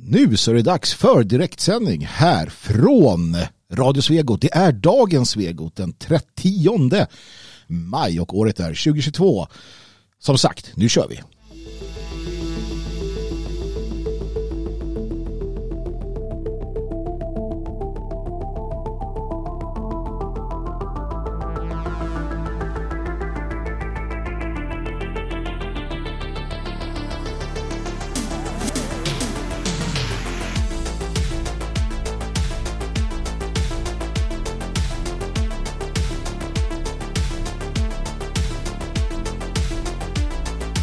Nu så är det dags för direktsändning här från Radio Svegot. Det är dagens Svegot den 30 maj och året är 2022. Som sagt, nu kör vi.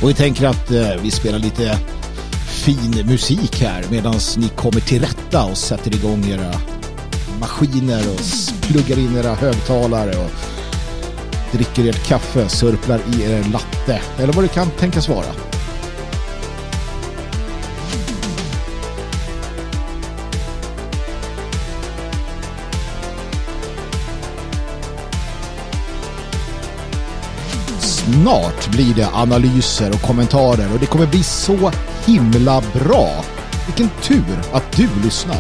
Och vi tänker att eh, vi spelar lite fin musik här medan ni kommer till rätta och sätter igång era maskiner och pluggar in era högtalare och dricker ert kaffe, sörplar i er latte eller vad det kan tänkas vara. Snart blir det analyser och kommentarer och det kommer bli så himla bra. Vilken tur att du lyssnar.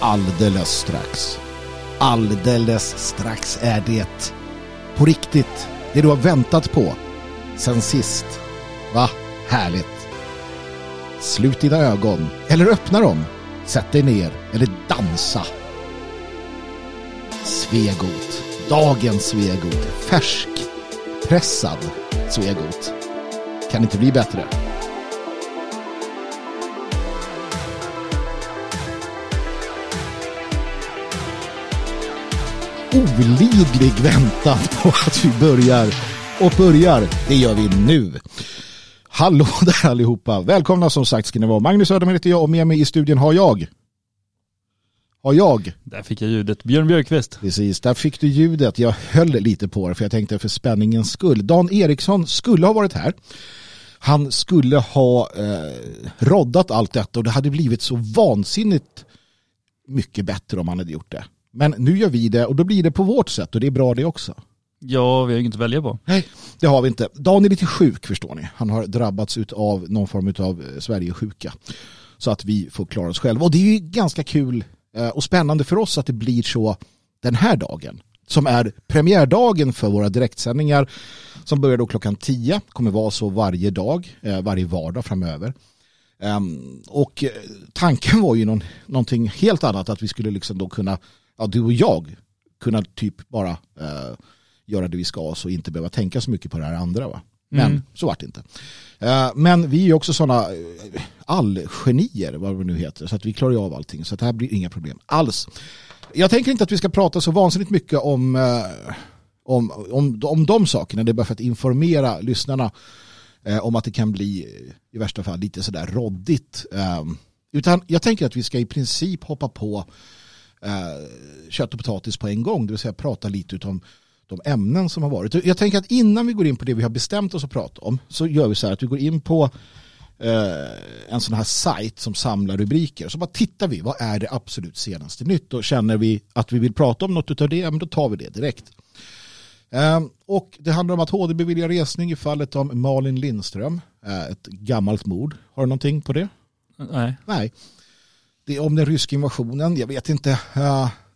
Alldeles strax. Alldeles strax är det på riktigt det du har väntat på sen sist. Va? Härligt. Slut dina ögon. Eller öppna dem. Sätt dig ner. Eller dansa. Svegot. Dagens Svegot. Färsk. Pressad Svegot. Kan inte bli bättre. Olidlig väntan på att vi börjar och börjar. Det gör vi nu. Hallå där allihopa. Välkomna som sagt ska ni vara. Magnus Söderman heter jag och med mig i studion har jag. Har jag. Där fick jag ljudet. Björn Björkqvist. Precis, där fick du ljudet. Jag höll lite på det för jag tänkte för spänningens skull. Dan Eriksson skulle ha varit här. Han skulle ha eh, roddat allt detta och det hade blivit så vansinnigt mycket bättre om han hade gjort det. Men nu gör vi det och då blir det på vårt sätt och det är bra det också. Ja, vi har inget att välja på. Nej, det har vi inte. Dan är lite sjuk förstår ni. Han har drabbats av någon form av eh, Sverigesjuka. Så att vi får klara oss själva. Och det är ju ganska kul eh, och spännande för oss att det blir så den här dagen. Som är premiärdagen för våra direktsändningar. Som börjar då klockan 10. Kommer vara så varje dag, eh, varje vardag framöver. Ehm, och tanken var ju någon, någonting helt annat. Att vi skulle liksom då kunna, ja du och jag, kunna typ bara göra det vi ska så inte behöva tänka så mycket på det här andra. Va? Men mm. så vart det inte. Men vi är också sådana allgenier, vad det nu heter, så att vi klarar av allting. Så att det här blir inga problem alls. Jag tänker inte att vi ska prata så vansinnigt mycket om, om, om, om de sakerna. Det är bara för att informera lyssnarna om att det kan bli i värsta fall lite sådär roddigt. Utan jag tänker att vi ska i princip hoppa på kött och potatis på en gång. Det vill säga prata lite om de ämnen som har varit. Jag tänker att innan vi går in på det vi har bestämt oss att prata om så gör vi så här att vi går in på eh, en sån här sajt som samlar rubriker. Så bara tittar vi, vad är det absolut senaste nytt? Och känner vi att vi vill prata om något av det, men då tar vi det direkt. Eh, och det handlar om att HD beviljar resning i fallet om Malin Lindström. Eh, ett gammalt mord. Har du någonting på det? Nej. Nej. Det är om den ryska invasionen, jag vet inte.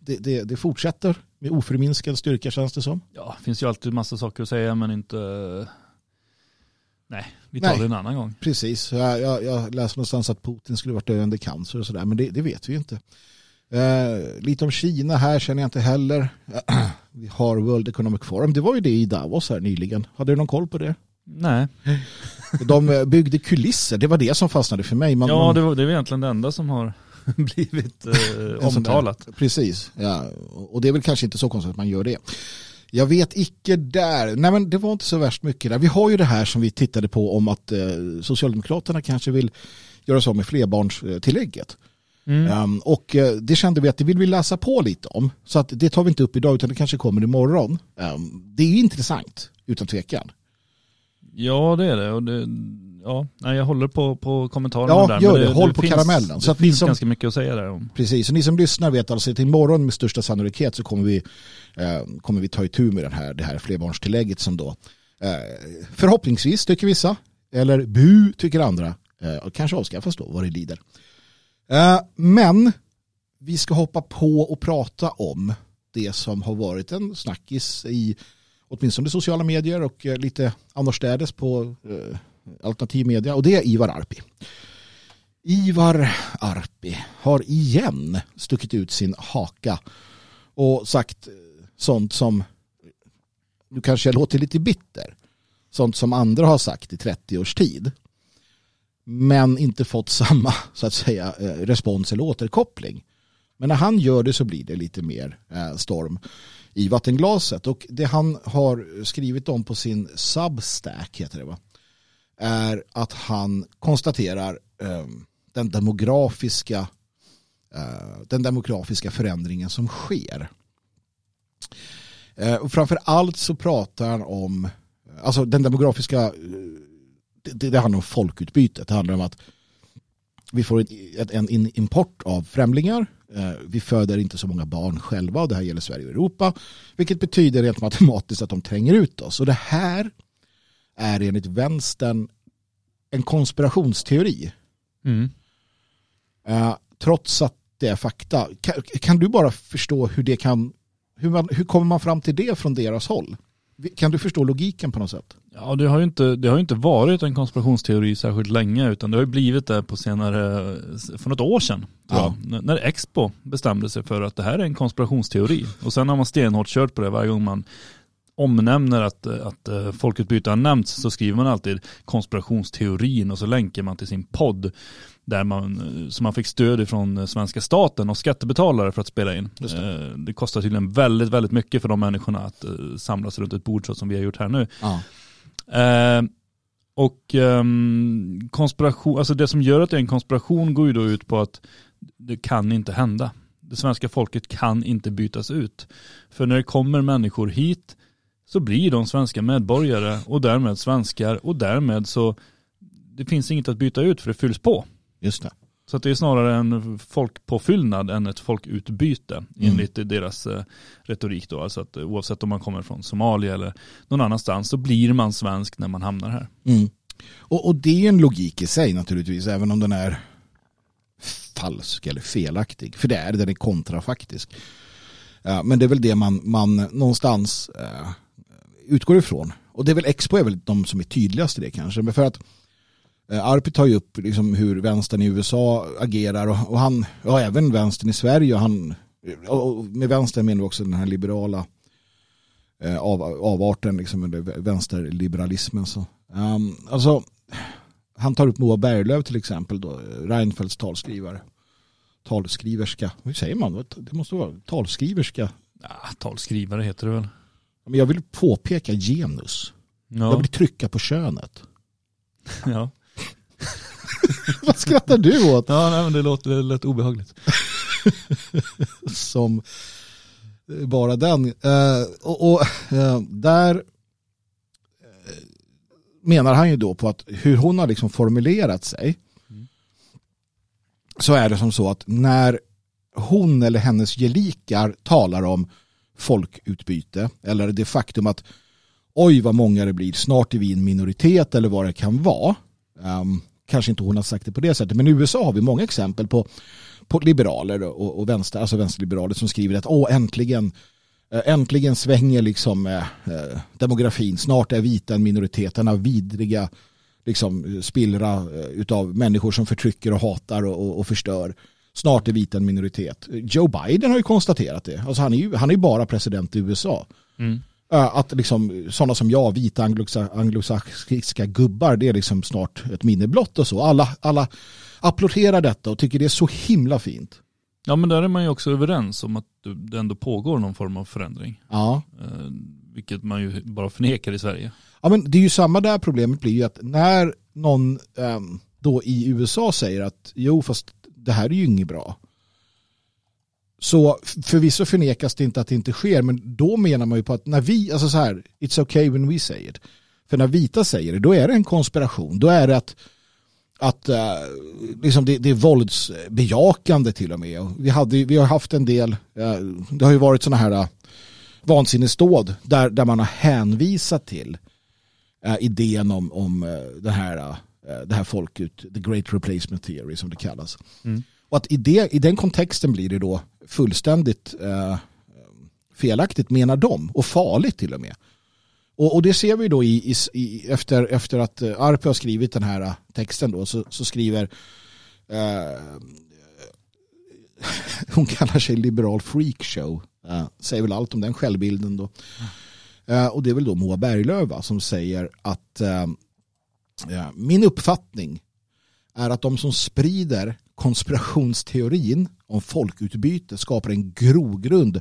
Det, det, det fortsätter med oförminskad styrka känns det som. Ja, det finns ju alltid massa saker att säga men inte... Nej, vi tar Nej, det en annan gång. Precis, jag, jag, jag läste någonstans att Putin skulle varit döende cancer och sådär men det, det, vet vi inte. Eh, lite om Kina här känner jag inte heller. vi har World Economic Forum, det var ju det i Davos här nyligen. Hade du någon koll på det? Nej. De byggde kulisser, det var det som fastnade för mig. Man, ja, det, var, det är egentligen det enda som har blivit eh, omtalat. Precis, ja. och det är väl kanske inte så konstigt att man gör det. Jag vet icke där. Nej men det var inte så värst mycket där. Vi har ju det här som vi tittade på om att eh, Socialdemokraterna kanske vill göra så med flerbarnstillägget. Mm. Um, och uh, det kände vi att det vill vi läsa på lite om. Så att det tar vi inte upp idag utan det kanske kommer imorgon. Um, det är intressant utan tvekan. Ja, det är det. Och det ja, jag håller på, på kommentarerna ja, där. Ja, gör det. det. Håll det på finns, karamellen. Så det finns som, ganska mycket att säga där om. Precis, och ni som lyssnar vet alltså att imorgon med största sannolikhet så kommer vi, eh, kommer vi ta itu med den här, det här flerbarnstillägget som då eh, förhoppningsvis tycker vissa, eller bu tycker andra, eh, och kanske avskaffas då vad det lider. Eh, men vi ska hoppa på och prata om det som har varit en snackis i åtminstone sociala medier och eh, lite annorstädes på eh, alternativ media och det är Ivar Arpi. Ivar Arpi har igen stuckit ut sin haka och sagt eh, sånt som, nu kanske jag låter lite bitter, sånt som andra har sagt i 30 års tid. Men inte fått samma så att säga eh, respons eller återkoppling. Men när han gör det så blir det lite mer storm i vattenglaset. Och det han har skrivit om på sin Substack heter det va? är att han konstaterar eh, den demografiska eh, den demografiska förändringen som sker. Eh, och framför allt så pratar han om alltså den demografiska eh, det, det handlar om folkutbytet. Det handlar om att vi får en, en import av främlingar vi föder inte så många barn själva och det här gäller Sverige och Europa. Vilket betyder rent matematiskt att de tränger ut oss. Och det här är enligt vänstern en konspirationsteori. Mm. Uh, trots att det är fakta. Kan, kan, du bara förstå hur det kan, hur, man, hur kommer man fram till det från deras håll? Kan du förstå logiken på något sätt? Ja, det har ju inte, det har inte varit en konspirationsteori särskilt länge utan det har ju blivit det på senare, för något år sedan. Ja. När Expo bestämde sig för att det här är en konspirationsteori. Och sen har man stenhårt kört på det varje gång man omnämner att, att eh, folkutbyte har nämnts så skriver man alltid konspirationsteorin och så länkar man till sin podd där man, eh, så man fick stöd från svenska staten och skattebetalare för att spela in. Det. Eh, det. kostar tydligen väldigt, väldigt mycket för de människorna att samlas runt ett bord så som vi har gjort här nu. Ja. Eh, och eh, konspiration, alltså det som gör att det är en konspiration går ju då ut på att det kan inte hända. Det svenska folket kan inte bytas ut. För när det kommer människor hit så blir de svenska medborgare och därmed svenskar och därmed så det finns inget att byta ut för det fylls på. Just det. Så det är snarare en folkpåfyllnad än ett folkutbyte mm. enligt deras eh, retorik då. Alltså att oavsett om man kommer från Somalia eller någon annanstans så blir man svensk när man hamnar här. Mm. Och, och, det är en logik i sig naturligtvis, även om den är falsk eller felaktig. För det är, den är kontrafaktisk. Men det är väl det man, man någonstans uh, utgår ifrån. Och det är väl Expo är väl de som är tydligast i det kanske. Men för att Arpi tar ju upp liksom hur vänstern i USA agerar och, och han, ja även vänstern i Sverige. Och han, och med vänstern menar vi också den här liberala uh, av, avarten, liksom, eller vänsterliberalismen. Så. Um, alltså han tar upp Moa Berglöf till exempel, då, Reinfeldts talskrivare. Talskriverska, hur säger man? Det måste vara talskriverska. Ja, talskrivare heter det väl. Men jag vill påpeka genus. Ja. Jag vill trycka på könet. Ja. Vad skrattar du åt? Ja, nej, men det låter lätt obehagligt. Som bara den. Uh, och, och uh, där menar han ju då på att hur hon har liksom formulerat sig mm. så är det som så att när hon eller hennes gelikar talar om folkutbyte eller det faktum att oj vad många det blir, snart är vi en minoritet eller vad det kan vara. Um, kanske inte hon har sagt det på det sättet, men i USA har vi många exempel på, på liberaler och, och vänster, alltså vänsterliberaler som skriver att åh äntligen eh, äntligen svänger liksom eh, eh, demografin. Snart är vita en minoritet. Denna vidriga liksom, spillra eh, utav människor som förtrycker och hatar och, och, och, förstör. Snart är vita en minoritet. Joe Biden har ju konstaterat det. Alltså han är ju, han är ju bara president i USA. Mm. Att liksom, sådana som jag, vita anglosaxiska gubbar, det är liksom snart ett minne blott och så. Alla, alla applåderar detta och tycker det är så himla fint. Ja men där är man ju också överens om att det ändå pågår någon form av förändring. Ja. Eh, vilket man ju bara förnekar i Sverige. Ja men det är ju samma där problemet blir ju att när någon eh, då i USA säger att jo fast det här är ju inget bra. Så förvisso förnekas det inte att det inte sker men då menar man ju på att när vi, alltså så här, it's okay when we say it. För när vita säger det, då är det en konspiration. Då är det att, att eh, liksom det, det är våldsbejakande till och med. Vi, hade, vi har haft en del, eh, det har ju varit sådana här eh, vansinnesdåd där, där man har hänvisat till idén om, om den här, det här folket, the great replacement theory som det kallas. Mm. Och att i, det, i den kontexten blir det då fullständigt eh, felaktigt menar de och farligt till och med. Och, och det ser vi då i, i, i, efter, efter att eh, Arpe har skrivit den här eh, texten då så, så skriver eh, hon kallar sig liberal freakshow Eh, säger väl allt om den självbilden då. Eh, och det är väl då Moa Berglöva som säger att min uppfattning är att de som sprider konspirationsteorin om folkutbyte skapar en grogrund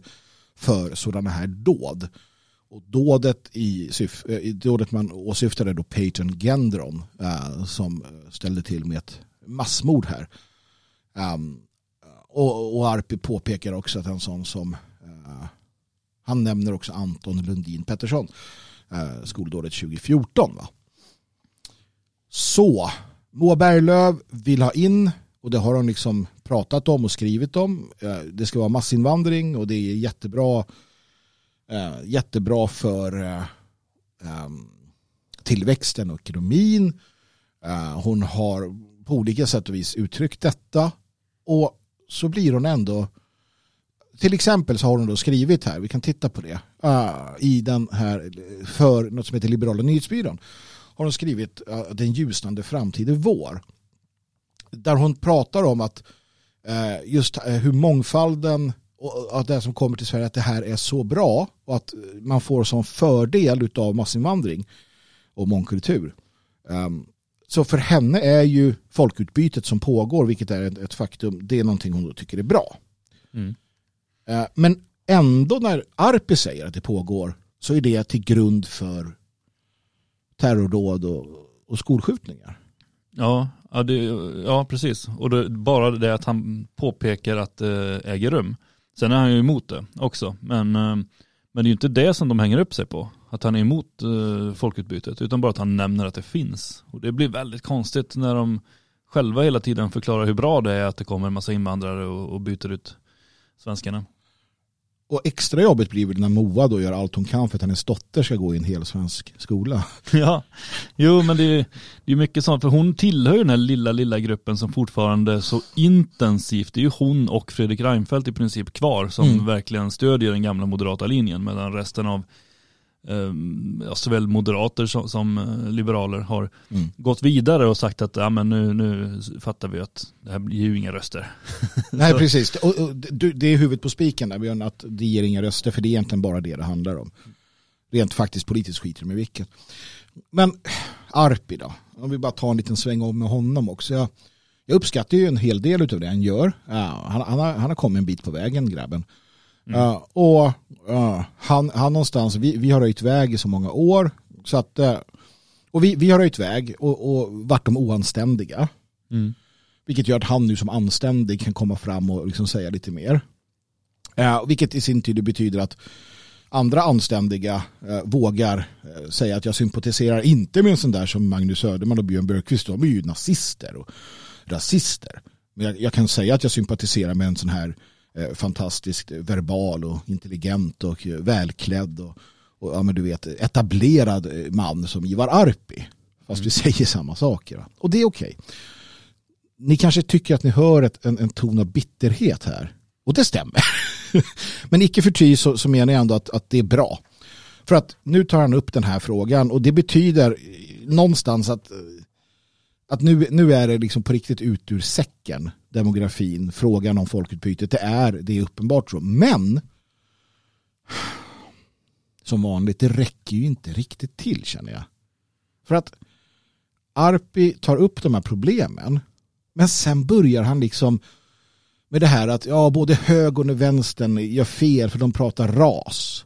för sådana här dåd. Och dådet, i, eh, i dådet man åsyftade då Peyton Gendron eh, som ställde till med ett massmord här. Um, och, och Arpi påpekar också att en sån som eh, han nämner också Anton Lundin Pettersson, skoldådet 2014. Va? Så, Moa Berglöf vill ha in, och det har hon liksom pratat om och skrivit om. Eh, det ska vara massinvandring och det är jättebra, eh, jättebra för eh, ehm, tillväxten och ekonomin. Hon har på olika sätt och vis uttryckt detta och så blir hon ändå till exempel så har hon då skrivit här, vi kan titta på det, i den här för något som heter Liberala nyhetsbyrån har hon skrivit att Den ljusnande framtid är vår. Där hon pratar om att uh, just hur mångfalden och att det som kommer till Sverige att det här är så bra och att man får sån fördel av massinvandring och mångkultur. Um, så för henne är ju folkutbytet som pågår, vilket är ett faktum, det är någonting hon då tycker är bra. Mm. Eh, men ändå när Arpi säger att det pågår så är det till grund för terrordåd och, och skolskjutningar. Ja, ja, det, ja precis. Och det, bara det att han påpekar att det äger rum. Sen är han ju emot det också. Men, eh, men det är ju inte det som de hänger upp sig på. Att han är emot eh, folkutbytet. Utan bara att han nämner att det finns. Och det blir väldigt konstigt när de själva hela tiden förklarar hur bra det är att det kommer en massa invandrare och, och byter ut svenskarna. Och extra jobbigt blir det när Moa då gör allt hon kan för att hennes dotter ska gå i en hel svensk skola. Ja, jo men det är, det är mycket sånt, för hon tillhör den här lilla, lilla gruppen som fortfarande så intensivt, det är ju hon och Fredrik Reinfeldt i princip kvar som mm. verkligen stödjer den gamla moderata linjen medan resten av ja, såväl moderater som, som eh, liberaler har mm. gått vidare och sagt att ja, men nu, nu fattar vi att det här blir ju inga röster. Nej, precis. Och, och, det är huvudet på spiken där, Björn, att det ger inga röster, för det är egentligen bara det det handlar om. Rent faktiskt politiskt skiter med vilket. Men Arpi då, om vi bara tar en liten sväng om med honom också. Jag, jag uppskattar ju en hel del av det han gör. Ja, han, han, har, han har kommit en bit på vägen, grabben. Mm. Uh, och uh, han, han någonstans, vi, vi har röjt väg i så många år. Så att, uh, och vi, vi har röjt väg och, och varit de oanständiga. Mm. Vilket gör att han nu som anständig kan komma fram och liksom säga lite mer. Uh, vilket i sin tur betyder att andra anständiga uh, vågar säga att jag sympatiserar inte med en sån där som Magnus Söderman och Björn Björkqvist. De är ju nazister och rasister. Men jag, jag, kan säga att jag sympatiserar med en sån här Eh, fantastiskt verbal och intelligent och välklädd och, och ja, men du vet, etablerad eh, man som Ivar Arpi. Fast mm. vi säger samma saker. Och det är okej. Okay. Ni kanske tycker att ni hör ett, en, en ton av bitterhet här. Och det stämmer. men icke förty så, så menar jag ändå att, att det är bra. För att nu tar han upp den här frågan och det betyder någonstans att, att nu, nu är det liksom på riktigt ut ur säcken demografin, frågan om folkutbytet. Det är, det är uppenbart så. Men som vanligt, det räcker ju inte riktigt till känner jag. För att Arpi tar upp de här problemen men sen börjar han liksom med det här att ja, både högern och vänstern gör fel för de pratar ras.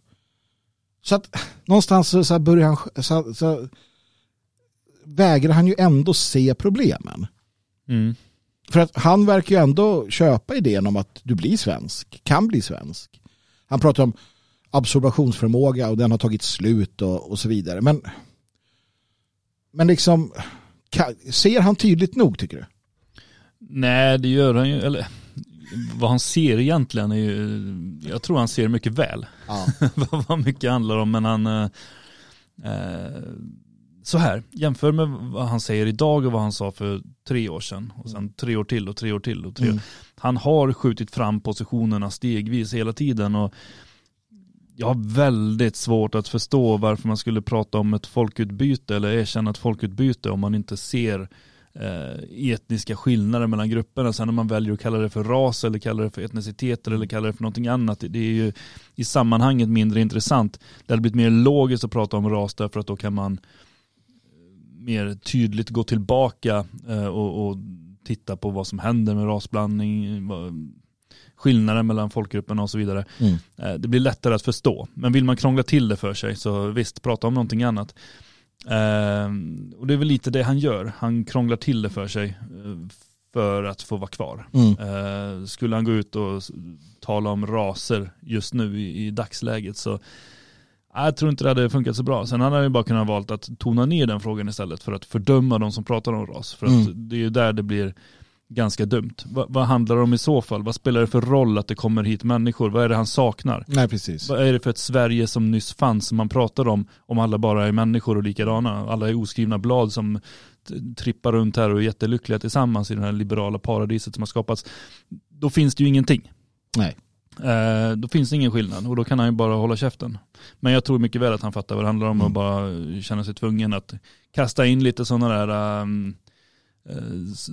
Så att någonstans så, så börjar han så, så vägrar han ju ändå se problemen. Mm. För att han verkar ju ändå köpa idén om att du blir svensk, kan bli svensk. Han pratar om absorbationsförmåga och den har tagit slut och, och så vidare. Men men liksom, ser han tydligt nog tycker du? Nej, det gör han ju, eller vad han ser egentligen är ju, jag tror han ser mycket väl. Ja. vad mycket handlar om, men han, eh, eh, så här, jämför med vad han säger idag och vad han sa för tre år sedan. Och sen tre år till och tre år till och tre mm. Han har skjutit fram positionerna stegvis hela tiden och jag har väldigt svårt att förstå varför man skulle prata om ett folkutbyte eller erkänna ett folkutbyte om man inte ser eh, etniska skillnader mellan grupperna. Sen om man väljer att kalla det för ras eller kalla det för etniciteter eller kalla det för någonting annat. Det är ju i sammanhanget mindre intressant. Det hade blivit mer logiskt att prata om ras därför att då kan man mer tydligt gå tillbaka eh, och, och titta på vad som händer med rasblandning, skillnaden mellan folkgrupperna och så vidare. Mm. Eh, det blir lättare att förstå. Men vill man krångla till det för sig så visst, prata om någonting annat. Eh, och det är väl lite det han gör. Han krånglar till det för sig för att få vara kvar. Mm. Skulle han gå ut och tala om raser just nu i, i dagsläget så jag tror inte det hade funkat så bra. Sen hade han ju bara kunnat valt att tona ner den frågan istället för att fördöma de som pratar om ras. För att mm. det är ju där det blir ganska dumt. Va, vad handlar det om i så fall? Vad spelar det för roll att det kommer hit människor? Vad är det han saknar? Nej, precis. Vad är det för ett Sverige som nyss fanns som man pratar om, om alla bara är människor och likadana? Alla är oskrivna blad som trippar runt här och är jättelyckliga tillsammans i det här liberala paradiset som har skapats. Då finns det ju ingenting. Nej. Eh, då finns det ingen skillnad och då kan han ju bara hålla käften. Men jag tror mycket väl att han fattar vad det handlar om och mm. bara känna sig tvungen att kasta in lite sådana där um,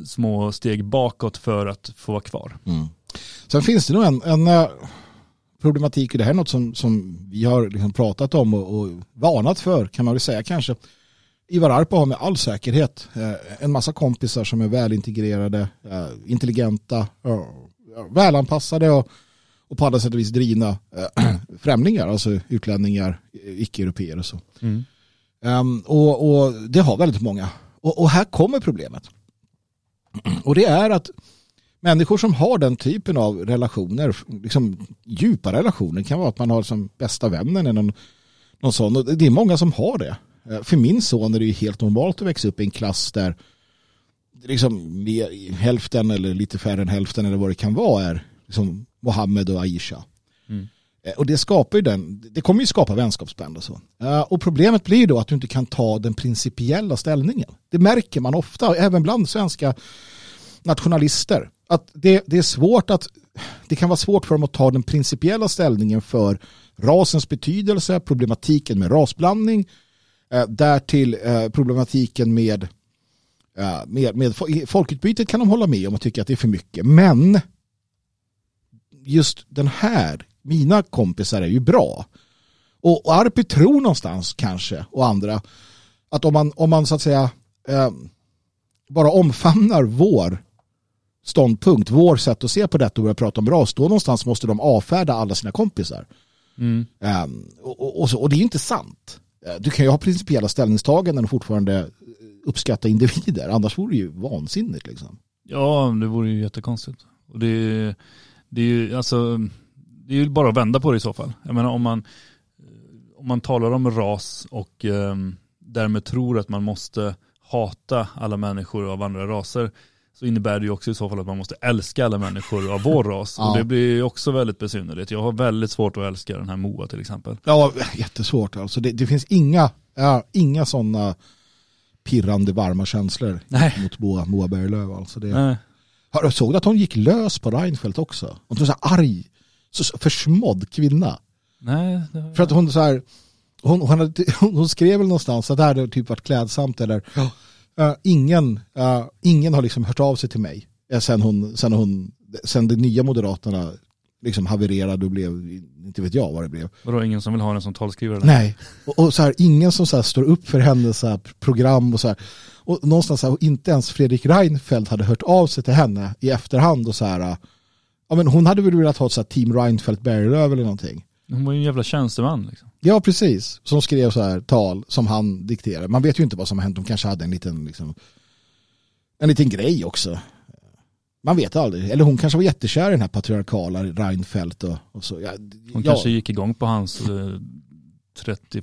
små steg bakåt för att få vara kvar. Mm. Sen finns det nog en, en uh, problematik, och det här är något som, som vi har liksom pratat om och, och varnat för kan man väl säga kanske. Ivar Arpa har med all säkerhet uh, en massa kompisar som är välintegrerade, intelligenta, välanpassade och och på alla sätt och vis drivna äh, främlingar, alltså utlänningar, icke-europeer och så. Mm. Um, och, och, det har väldigt många. Och, och, här kommer problemet. Och det är att människor som har den typen av relationer, liksom djupa relationer, kan vara att man har som bästa vännen eller någon, någon sån. Och det är många som har det. Eh, för min son är det ju helt normalt att växa upp i en klass där liksom mer, hälften eller lite färre än hälften eller vad det kan vara är liksom Mohammed och Aisha. Mm. Eh, och det skapar ju den, det kommer ju skapa vänskapsband och så. Eh, och problemet blir då att du inte kan ta den principiella ställningen. Det märker man ofta, även bland svenska nationalister. Att det, det är svårt att, det kan vara svårt för dem att ta den principiella ställningen för rasens betydelse, problematiken med rasblandning, eh, därtill problematiken med, med, med folkutbytet kan de hålla med om och tycka att det är för mycket. Men just den här, mina kompisar är ju bra. Och, och Arpi tror någonstans kanske, och andra, att om man, om man så att säga eh, bara omfamnar vår ståndpunkt, vår sätt att se på detta och börja prata om ras, då någonstans måste de avfärda alla sina kompisar. Mm. Um, och, och, så, och, det är inte sant. Eh, du kan ju ha principiella ställningstaganden och fortfarande uppskatta individer, annars vore det ju vansinnigt. Liksom. Ja, det vore ju jättekonstigt. Och det, det är ju alltså, det är ju bara att vända på det i så fall. Jag menar om man, om man talar om ras och eh, därmed tror att man måste hata alla människor av andra raser så innebär det ju också i så fall att man måste älska alla människor av vår ras. ja. Och det blir ju också väldigt besynnerligt. Jag har väldigt svårt att älska den här Moa till exempel. Ja, jättesvårt alltså. Det, det finns inga, ja, inga sådana pirrande varma känslor Nej. mot Moa, Moa Berglöf. Alltså det, Nej. Såg du att hon gick lös på Reinfeldt också? Hon var så arg, så försmådd kvinna. Nej. Var... För att hon så här, hon, hon, hade, hon skrev väl någonstans att det hade typ varit klädsamt eller ja. uh, ingen, uh, ingen har liksom hört av sig till mig uh, sen, hon, sen, hon, sen de nya moderaterna liksom havererade och blev, inte vet jag vad det blev. Vadå, ingen som vill ha henne som talskrivare? Nej, och, och, så här, ingen som så här, står upp för hennes så här, program och så här. Och någonstans så här, inte ens Fredrik Reinfeldt hade hört av sig till henne i efterhand och så här, ja men hon hade väl velat ha ett så här team Reinfeldt Berglöf eller någonting. Hon var ju en jävla tjänsteman liksom. Ja, precis. Som skrev så här tal som han dikterade. Man vet ju inte vad som har hänt. De kanske hade en liten, liksom, en liten grej också. Man vet aldrig. Eller hon kanske var jättekär i den här patriarkala Reinfeldt och, och så. Ja, hon ja. kanske gick igång på hans eh, 32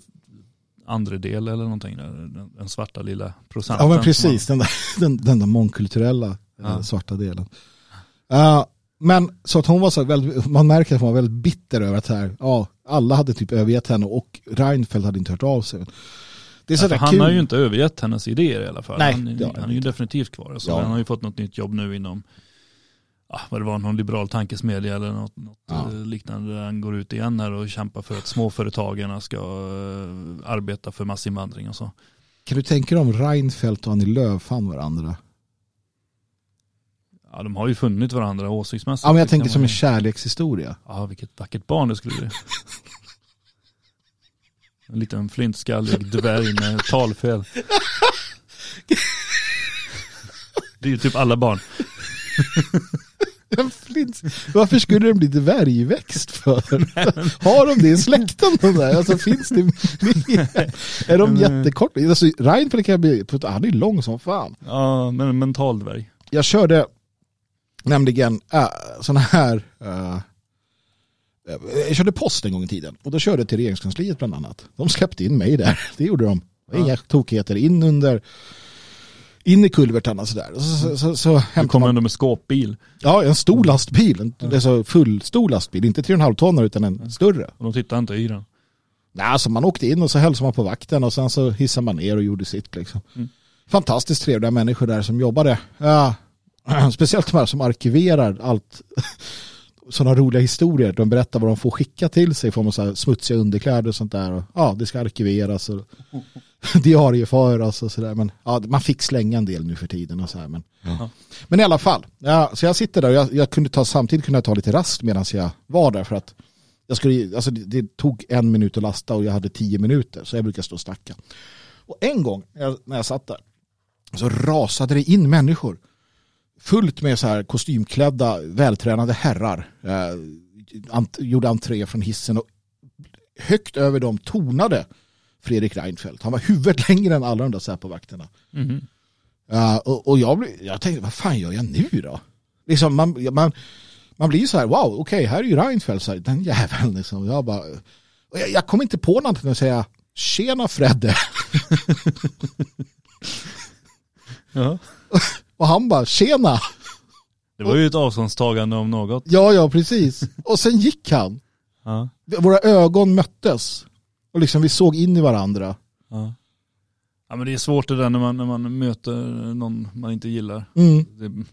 andra del eller någonting. Den, den svarta lilla procenten. Ja men precis, den där, den, den där mångkulturella eh, Ja. svarta delen. Uh, men så att hon var så väldigt, man märker att hon var väldigt bitter över att här, ja, alla hade typ övergett henne och Reinfeldt hade inte hört av sig. Det är Ja, så där han kul. har ju inte övergett hennes idéer i alla fall. Nej, han, han är ju definitivt kvar. Så Ja. Han har ju fått något nytt jobb nu inom, ja, vad det var, någon liberal tankesmedja eller något, något Ja. eh, liknande. Där han går ut igen här och kämpar för att småföretagarna ska eh, arbeta för massinvandring och så. Kan du tänka dig om Reinfeldt och Annie Lööf fann varandra? Ja, de har ju funnit varandra åsiktsmässigt. Ja men jag tänkte som en kärlekshistoria. Ja, vilket vackert barn det skulle bli. En liten flintskallig dvärg med talfel. Det är ju typ alla barn. En flint. Varför skulle den bli dvärgväxt för? Har de det i släkten? De där? Alltså, finns det mer? Är de jättekorta? Alltså, Reinfeldt kan bli, han är lång som fan. Ja, men en mental dvärg. Jag körde nämligen äh, sådana här äh, jag körde post en gång i tiden och då körde jag till regeringskansliet bland annat. De släppte in mig där, det gjorde de. Inga tokigheter in under in i kulvertarna sådär. Så, så, så, så Du kommer man, ändå med skåpbil. ja en stor lastbil, en, det är så full stor lastbil, inte 3,5 tonner utan en större. Och de tittar inte i den. Nej, alltså man åkte in och så hälsade man på vakten och sen så hissade man ner och gjorde sitt liksom. Mm. Fantastiskt trevliga människor där som jobbade. Ja, speciellt de här som arkiverar allt. Sådana roliga historier. De berättar vad de får skicka till sig i form av så smutsiga underkläder och sånt där. Och, ja, det ska arkiveras och diarieföras och sådär. Men ja, man fick slänga en del nu för tiden och så här. Men, Ja. men i alla fall. Ja, så jag sitter där och jag, jag kunde ta, samtidigt kunde jag ta lite rast medan jag var där för att jag skulle, alltså det, det tog en minut att lasta och jag hade tio minuter så jag brukar stå och snacka. Och en gång när jag, när jag satt där så rasade det in människor fullt med så här kostymklädda vältränade herrar eh, ant, gjorde entré från hissen och högt över dem tonade Fredrik Reinfeldt. Han var huvudet längre än alla de där Säpo-vakterna. Mhm. Uh, och, och jag, blev- jag tänkte, vad fan gör jag nu då? Liksom man, man, man blir så här, wow, okej, här är ju Reinfeldt, så här, den jäveln. Liksom. Jag, bara, och jag, jag kom inte på någonting än att säga, tjena Fredde. Ja. Och han bara, tjena. Det var ju ett avståndstagande om något. Ja, ja, precis. Och sen gick han. Ja. Våra ögon möttes. Och liksom vi såg in i varandra. Ja. ja men det är svårt det där när man, när man möter någon man inte gillar. Mm. Det,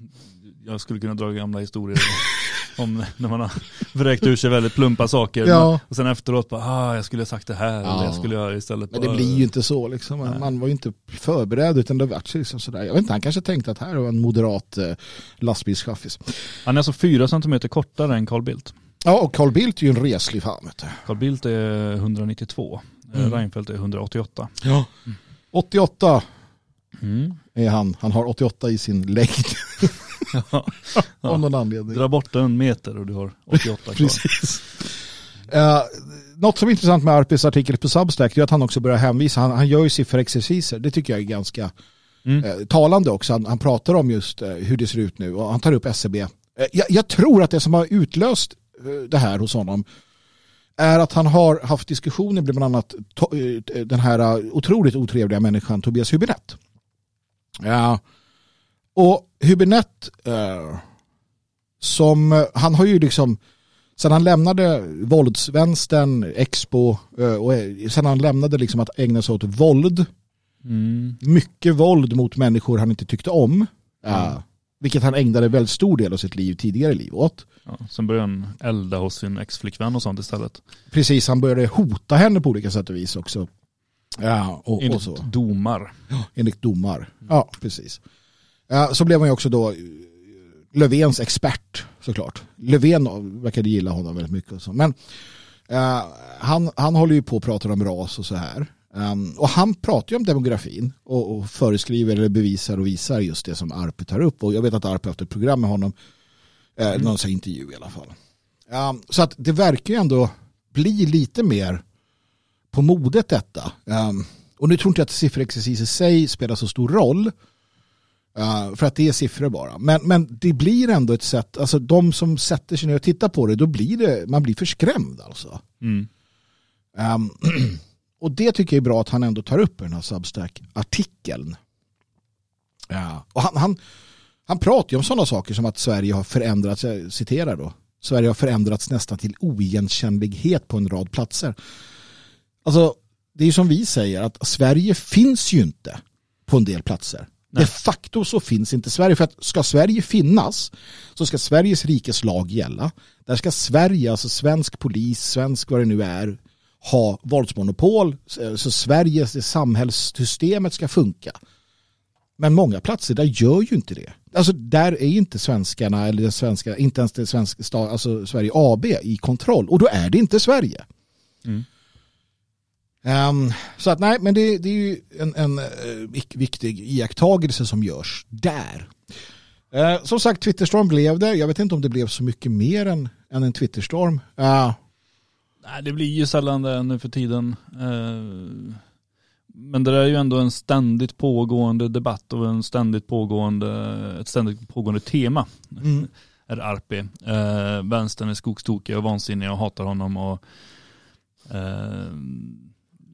jag skulle kunna dra gamla historier om när man har vräkt ur sig väldigt plumpa saker. Ja. Men, och sen efteråt bara, ah, jag skulle ha sagt det här Ja. eller jag skulle ha istället Men det bara- blir ju inte så liksom. Man, Nej. man var ju inte förberedd utan det vart liksom sådär. Jag vet inte, han kanske tänkte att här var en moderat eh, lastbilschaffis. Han är alltså fyra centimeter kortare än Carl Bildt. Ja, och Carl Bildt är ju en reslig fan. Vet du. Carl Bildt är 192. Mm. Mm. Reinfeldt är 188. Ja. 88 Mm. är han. Han har 88 i sin längd. Ja. Av någon anledning. Dra bort en meter och du har 88 kvar. Precis. Uh, något som är intressant med Arpis artikel på Substack är att han också börjar hänvisa. Han, han gör ju sifferexerciser. Det tycker jag är ganska Mm. eh, talande också. Han, han pratar om just eh, hur det ser ut nu och han tar upp SCB. Eh, jag, jag tror att det som har utlöst det här hos honom är att han har haft diskussioner med bland annat den här otroligt otrevliga människan Tobias Hübinette. Ja. Och Hübinette eh, som, eh, han har ju liksom sen han lämnade våldsvänstern, Expo eh, och eh, sen han lämnade liksom att ägna sig åt våld Mm. mycket våld mot människor han inte tyckte om. Mm. Uh, vilket han ägnade väldigt stor del av sitt liv, tidigare liv åt. Ja, sen började han elda hos sin ex-flickvän och sånt istället. Precis, han började hota henne på olika sätt och vis också. Ja, och, och Enligt så. domar. Enligt domar. Ja, precis. Så blev han ju också då eh, Löfvens expert såklart. Löfven verkade gilla honom väldigt mycket. Och så. Men eh, han, han håller ju på och pratar om ras och så här. Um, och han pratar ju om demografin och, och föreskriver eller bevisar och visar just det som Arpe tar upp. Och jag vet att Arpe har haft ett program med honom. Eh, Någon sån här intervju i alla fall. Um, så att det verkar ju ändå bli lite mer på modet detta. Um, och nu tror inte jag att sifferexercis i sig spelar så stor roll. Uh, för att det är siffror bara. Men, men det blir ändå ett sätt, alltså de som sätter sig ner och tittar på det, då blir det, man blir förskrämd alltså. Mm. Um, och det tycker jag är bra att han ändå tar upp i den här Substack-artikeln. Ja. Och han, han, han pratar ju om sådana saker som att Sverige har förändrats, jag citerar då, Sverige har förändrats nästan till oigenkännlighet på en rad platser. Alltså, det är ju som vi säger att Sverige finns ju inte på en del platser. Nej. De facto så finns inte Sverige. För att ska Sverige finnas så ska Sveriges rikes lag gälla. Där ska Sverige, alltså svensk polis, svensk vad det nu är, ha våldsmonopol. Så Sveriges samhällssystemet ska funka. Men många platser där gör ju inte det. Alltså där är inte svenskarna eller svenska, inte ens det svenska, alltså Sverige AB i kontroll. Och då är det inte Sverige. Mm. Um, så att nej, men det, det är ju en, en uh, viktig iakttagelse som görs där. Uh, som sagt, Twitterstorm blev det. Jag vet inte om det blev så mycket mer än, än en Twitterstorm. Uh. Nej, det blir ju sällan det nu för tiden. Uh, men det är ju ändå en ständigt pågående debatt och en ständigt pågående, ett ständigt pågående tema. Mm. Är Arpi. Uh, vänstern är skogstokiga och vansinniga och hatar honom och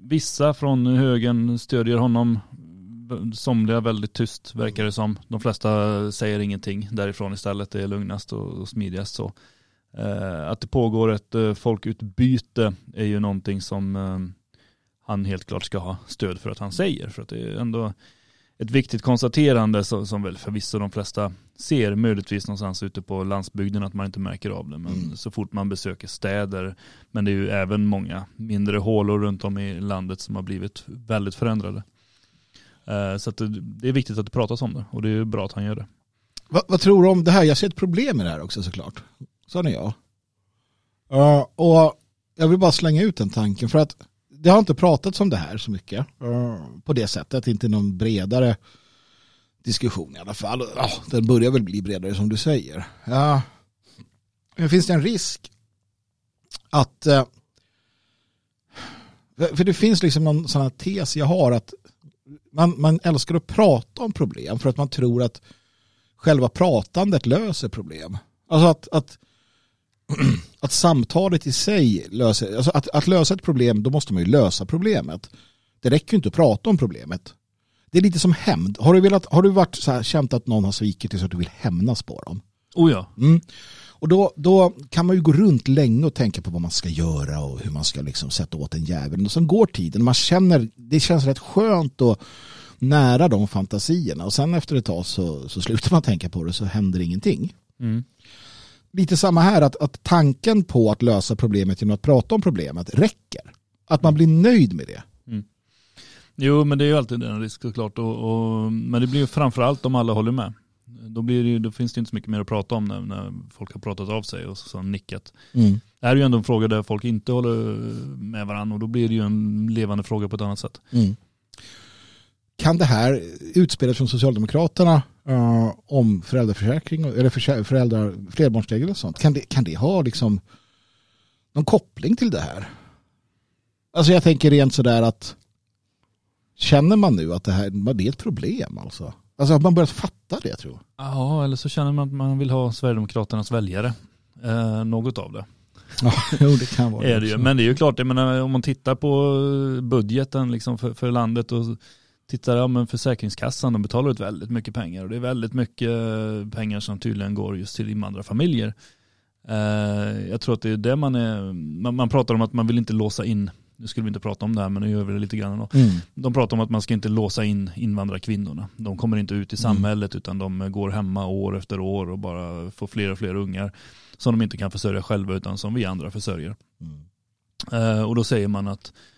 Vissa från högern stödjer honom. Somliga väldigt tyst verkar det som. De flesta säger ingenting därifrån istället. Det är lugnast och smidigast så. Eh, att det pågår ett eh, folkutbyte är ju någonting som eh, han helt klart ska ha stöd för att han säger. För att det är ändå ett viktigt konstaterande som väl förvisso de flesta ser möjligtvis någonstans ute på landsbygden att man inte märker av det. Men mm. så fort man besöker städer, men det är ju även många mindre hålor runt om i landet som har blivit väldigt förändrade. Eh, så det är viktigt att det pratas om det och det är bra att han gör det. Vad, vad tror du om det här? Jag ser ett problem med det här också såklart. Så är jag. Uh, och jag vill bara slänga ut den tanken för att det har inte pratats om det här så mycket uh, på det sättet, inte någon bredare diskussion i alla fall. Den börjar väl bli bredare som du säger. Ja. Men finns det en risk att uh, för det finns liksom någon sån här tes jag har att man, man älskar att prata om problem för att man tror att själva pratandet löser problem. Alltså att, att att samtalet i sig löser, alltså att, att lösa ett problem, då måste man ju lösa problemet. Det räcker ju inte att prata om problemet. Det är lite som hämnd. Har du, velat, har du varit så här, känt att någon har svikit dig så att du vill hämnas på dem? Oh ja. Mm. Och då, då kan man ju gå runt länge och tänka på vad man ska göra och hur man ska liksom sätta åt en jävel. Och sen går tiden. Man känner, det känns rätt skönt och nära de fantasierna. Och sen efter ett tag så, så slutar man tänka på det så händer ingenting. Mm lite samma här, att, att tanken på att lösa problemet genom att prata om problemet räcker. Att man blir nöjd med det. Mm. Jo, men det är ju alltid en risk såklart. Och, och, men det blir ju framförallt om alla håller med. Då, blir det, då finns det inte så mycket mer att prata om när, när folk har pratat av sig och så, så nickat. Mm. Det här är ju ändå en fråga där folk inte håller med varandra och då blir det ju en levande fråga på ett annat sätt. Mm. Kan det här utspelas från Socialdemokraterna uh, om föräldraförsäkring eller föräldrar, flerbarnsregel och sånt. Kan det, kan det ha liksom någon koppling till det här? Alltså jag tänker rent sådär att känner man nu att det här det är ett problem alltså? Alltså har man börjat fatta det tror jag. Ja, eller så känner man att man vill ha Sverigedemokraternas väljare. Eh, något av det. Ja, jo, det kan vara det. Är det ju. Men det är ju klart, jag menar, om man tittar på budgeten liksom för, för landet och tittar, ja men Försäkringskassan, de betalar ut väldigt mycket pengar och det är väldigt mycket pengar som tydligen går just till invandrarfamiljer. Eh, jag tror att det är det man är, man, pratar om att man vill inte låsa in, nu skulle vi inte prata om det här men nu gör vi det lite grann. Mm. De pratar om att man ska inte låsa in invandrarkvinnorna. De kommer inte ut i mm. samhället mm. utan de går hemma år efter år och bara får fler och fler ungar som de inte kan försörja själva utan som vi andra försörjer. Mm. Eh, och då säger man att Eh,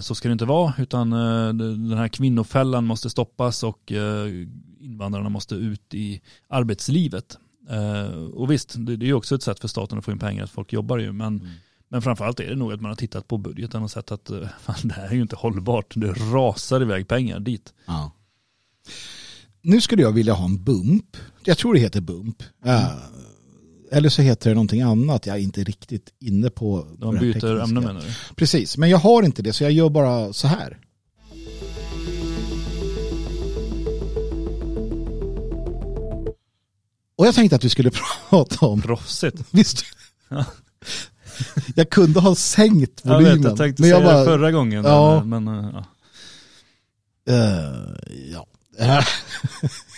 så ska det inte vara, utan eh, den här kvinnofällan måste stoppas och eh, invandrarna måste ut i arbetslivet. Och visst, det är ju också ett sätt för staten att få in pengar, att folk jobbar ju, men, mm. men framförallt är det nog att man har tittat på budgeten och sett att fan, det här är ju inte hållbart, det rasar iväg pengar dit. Ja. Nu skulle jag vilja ha en bump, jag tror det heter bump, mm eller så heter det någonting annat. Jag är inte riktigt inne på. De byter ämne menar du? Precis, men jag har inte det så jag gör bara så här. Och jag tänkte att vi skulle prata om... Proffsigt. Visst? jag kunde ha sänkt Jag volymen. vet, jag tänkte men jag säga bara, det förra gången. Ja. Men, eh, ja. eh, ja.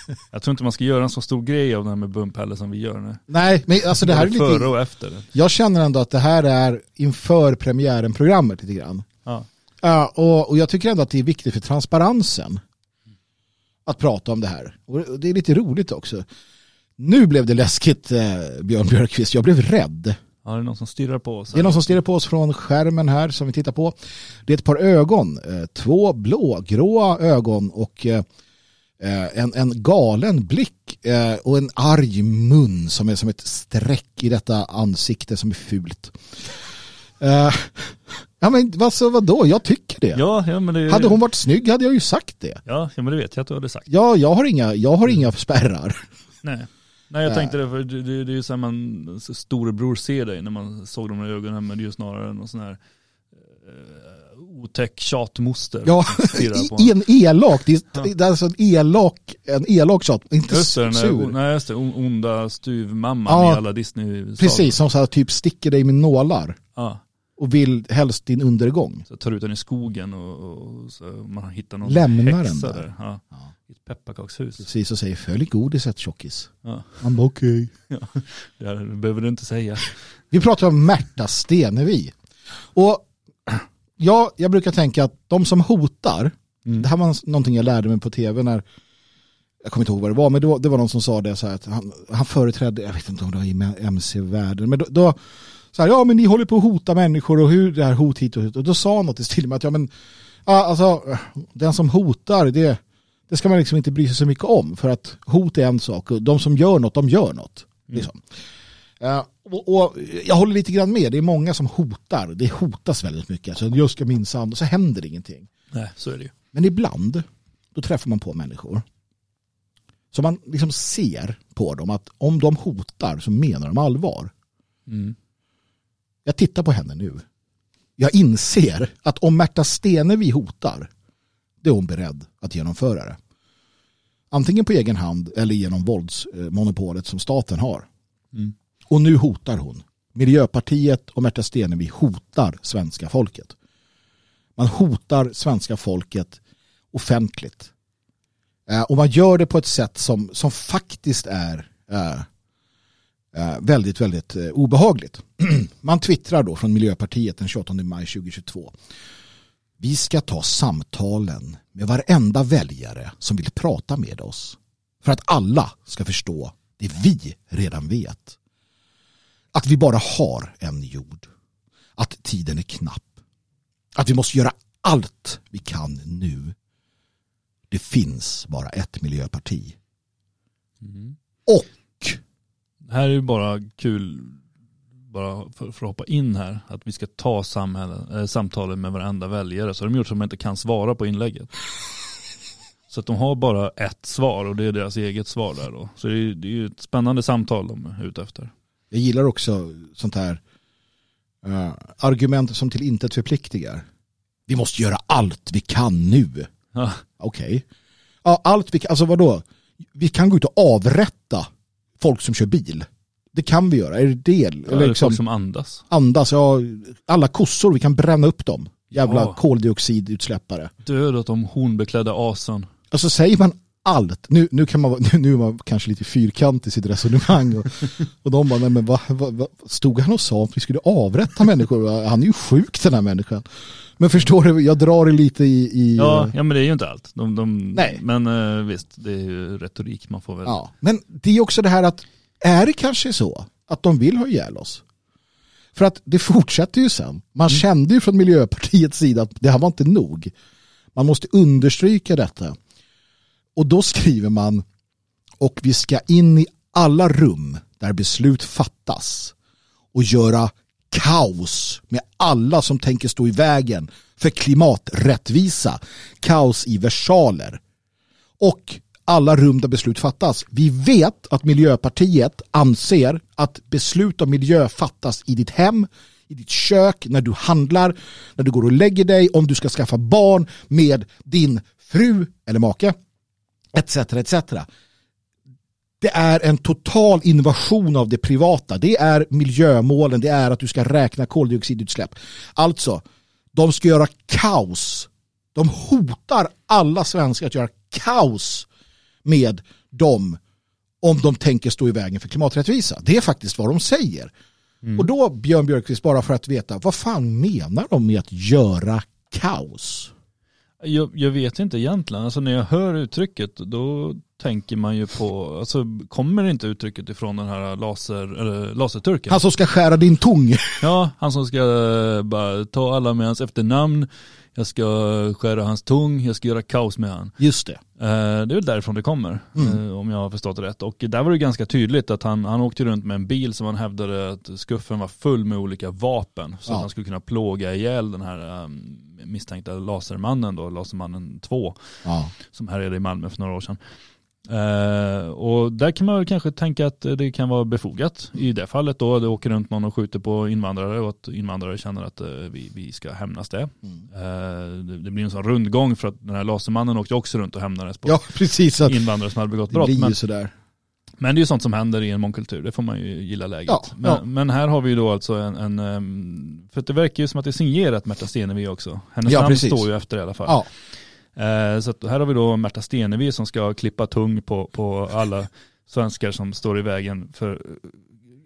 Jag tror inte man ska göra en så stor grej av det här med bump heller som vi gör nu. Nej, men alltså det här är Både Före lite, och efter. jag känner ändå att det här är inför premiären programmet lite grann. Ja. Ja, och, och jag tycker ändå att det är viktigt för transparensen att prata om det här. Och det är lite roligt också. Nu blev det läskigt, eh, Björn Björkqvist. Jag blev rädd. ja, det är någon som stirrar på oss. Det är någon som stirrar på oss från skärmen här som vi tittar på. Det är ett par ögon, eh, två blågråa ögon och eh, en, en galen blick eh, och en arg mun som är som ett streck i detta ansikte som är fult. Eh, ja men alltså vadå, jag tycker det. Ja, ja, men det, Hade hon varit snygg hade jag ju sagt det. Ja, ja, men det vet jag att du hade sagt. Ja, jag har inga, jag har inga spärrar. Nej. Nej jag tänkte det, för det, det, det är ju så här man storebror ser dig när man såg de där ögonen, men det är ju snarare någon sån här eh, otäck tjatmoster. Ja, en. elak, det är, Ja. det är alltså en elak, en elak tjat, inte Just det, den sur. nej, just det, on- onda stuvmamman Ja, i alla disney Precis, som så här, typ sticker dig med nålar Ja, och vill helst din undergång. så tar ut den i skogen och, och så man hittar någon Lämnar häxa den där. där. Ja, Ja. I ett pepparkakshus. Precis, och säger följ godiset tjockis. Ja, Han bara okej. det här behöver du inte säga. Vi pratar om Märta Stenevi. Och ja, jag brukar tänka att de som hotar, Mm. det här var någonting jag lärde mig på tv när, jag kommer inte ihåg vad det var, men det var, det var någon som sa det så här att han, han företrädde, jag vet inte om det var i mc-världen, men då, då så här, ja men ni håller på att hota människor och hur det här hot hit och hit. Och då sa han något stil med att ja men, ja, alltså den som hotar, det, det ska man liksom inte bry sig så mycket om. För att hot är en sak och de som gör något, de gör något. Liksom. Eh, och, och jag håller lite grann med, det är många som hotar. Det hotas väldigt mycket. Alltså, jag ska minsann, så händer ingenting. Nej, så är det ju. Men ibland, då träffar man på människor. Så man liksom ser på dem att om de hotar så menar de allvar. Mm. Jag tittar på henne nu. Jag inser att om Märta Stenevi hotar, det är hon beredd att genomföra det. Antingen på egen hand eller genom våldsmonopolet som staten har. Mm. Och nu hotar hon. Miljöpartiet och Märta Stenevi hotar svenska folket. Man hotar svenska folket offentligt. Eh, och man gör det på ett sätt som, som faktiskt är eh, eh, väldigt, väldigt eh, obehagligt. man twittrar då från Miljöpartiet den 28 maj 2022. Vi ska ta samtalen med varenda väljare som vill prata med oss. För att alla ska förstå det vi redan vet. Att vi bara har en jord. Att tiden är knapp. Att vi måste göra allt vi kan nu. Det finns bara ett miljöparti. Mm. Och här är ju bara kul, bara för, för att hoppa in här, att vi ska ta samhälle, äh, samtalet med varenda väljare. Så har de gjort så att man inte kan svara på inlägget. Så att de har bara ett svar och det är deras eget svar där då. Så det är, det är ju ett spännande samtal de är ute efter. Jag gillar också sånt här eh, argument som till intet förpliktigar. Vi måste göra allt vi kan nu. Ja, Okej. Ja, allt vi kan, alltså vadå? Vi kan gå ut och avrätta folk som kör bil. Det kan vi göra. Är det det? det Eller liksom folk som andas. andas, ja, alla kossor, vi kan bränna upp dem. Jävla Ja. koldioxidutsläppare. Dödat de hornbeklädda asen. Alltså säger man allt, nu, nu, kan man, nu, nu är man kanske lite fyrkantig i sitt resonemang och, och de bara, nej men vad va, va, stod han och sa att vi skulle avrätta människor? Han är ju sjuk den här människan. Men förstår du, jag drar det lite i... i Ja, ja men det är ju inte allt. De, de, Nej. Men eh, visst, det är ju retorik man får väl. Ja, men det är också det här att är det kanske så att de vill ha ihjäl oss? För att det fortsätter ju sen. Man kände ju från Miljöpartiets sida att det här var inte nog. Man måste understryka detta. Och då skriver man och vi ska in i alla rum där beslut fattas och göra kaos med alla som tänker stå i vägen för klimaträttvisa. Kaos i versaler och alla rum där beslut fattas. Vi vet att Miljöpartiet anser att beslut om miljö fattas i ditt hem, i ditt kök, när du handlar, när du går och lägger dig, om du ska skaffa barn med din fru eller make, etc. etc. Det är en total invasion av det privata. Det är miljömålen, det är att du ska räkna koldioxidutsläpp. Alltså, de ska göra kaos. De hotar alla svenskar att göra kaos med dem om de tänker stå i vägen för klimaträttvisa. Det är faktiskt vad de säger. Mm. Och då, Björn Björkqvist, bara för att veta, vad fan menar de med att göra kaos? Jag, jag, vet inte egentligen. Alltså när jag hör uttrycket då tänker man ju på, alltså kommer inte uttrycket ifrån den här laser, eller laserturken? Han som ska skära din tung. Ja, han som ska eh, bara ta alla med hans efternamn, jag ska skära hans tung, jag ska göra kaos med han. Just det. Eh, det är väl därifrån det kommer, mm. Eh, om jag har förstått det rätt. Och där var det ganska tydligt att han, han åkte runt med en bil som han hävdade att skuffen var full med olika vapen. Så ja. att han skulle kunna plåga ihjäl den här um, misstänkta lasermannen då, lasermannen 2. Ja. Som härjade i Malmö för några år sedan. Uh, och där kan man väl kanske tänka att det kan vara befogat i det fallet då. Det åker runt någon och skjuter på invandrare och att invandrare känner att uh, vi, vi ska hämnas det. Mm. Uh, det. det. blir en sån rundgång för att den här lasermannen åkte också runt och hämnades på ja, precis, invandrare som hade begått brott. Men, sådär. Men det är ju sånt som händer i en mångkultur, det får man ju gilla läget. Ja, men, ja. men, här har vi ju då alltså en, en, för det verkar ju som att det är signerat Märta Stenevi också. Hennes ja, namn precis. står ju efter i alla fall. Ja. Eh, så här har vi då Märta Stenevi som ska klippa tung på, på alla svenskar som står i vägen för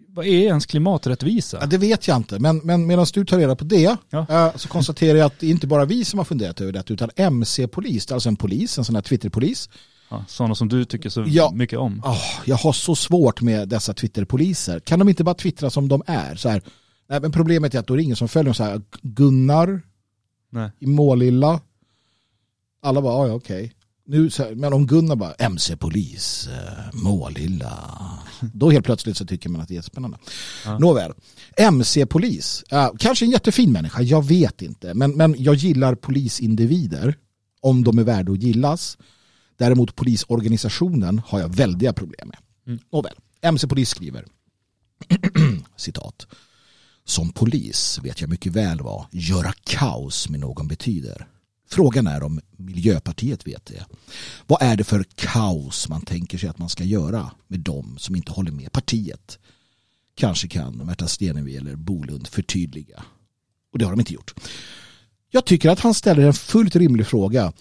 vad är ens klimaträttvisa? Ja, det vet jag inte, men, men medan du tar reda på det ja. Eh, så konstaterar jag att det är inte bara vi som har funderat över det utan MC-polis, alltså en polis, en sån här Twitterpolis. Ja, sådana som du tycker så ja, mycket om. Oh, jag har så svårt med dessa Twitterpoliser. Kan de inte bara twittra som de är? Så här, nej, men problemet är att då är det ingen som följer dem så här, Gunnar nej. i Målilla, alla bara, ja okej. Nu, men om Gunnar bara, MC-polis, eh, Målilla. Då helt plötsligt så tycker man att det är jättespännande. Ja. Nåväl, MC-polis, eh, kanske en jättefin människa, jag vet inte. Men, men jag gillar polisindivider om de är värda att gillas. Däremot polisorganisationen har jag väldiga problem med. Mm. Nåväl, MC-polis skriver, citat. Som polis vet jag mycket väl vad göra kaos med någon betyder. Frågan är om Miljöpartiet vet det. Vad är det för kaos man tänker sig att man ska göra med dem som inte håller med partiet? Kanske kan Märta Stenevi eller Bolund förtydliga. Och det har de inte gjort. Jag tycker att han ställer en fullt rimlig fråga.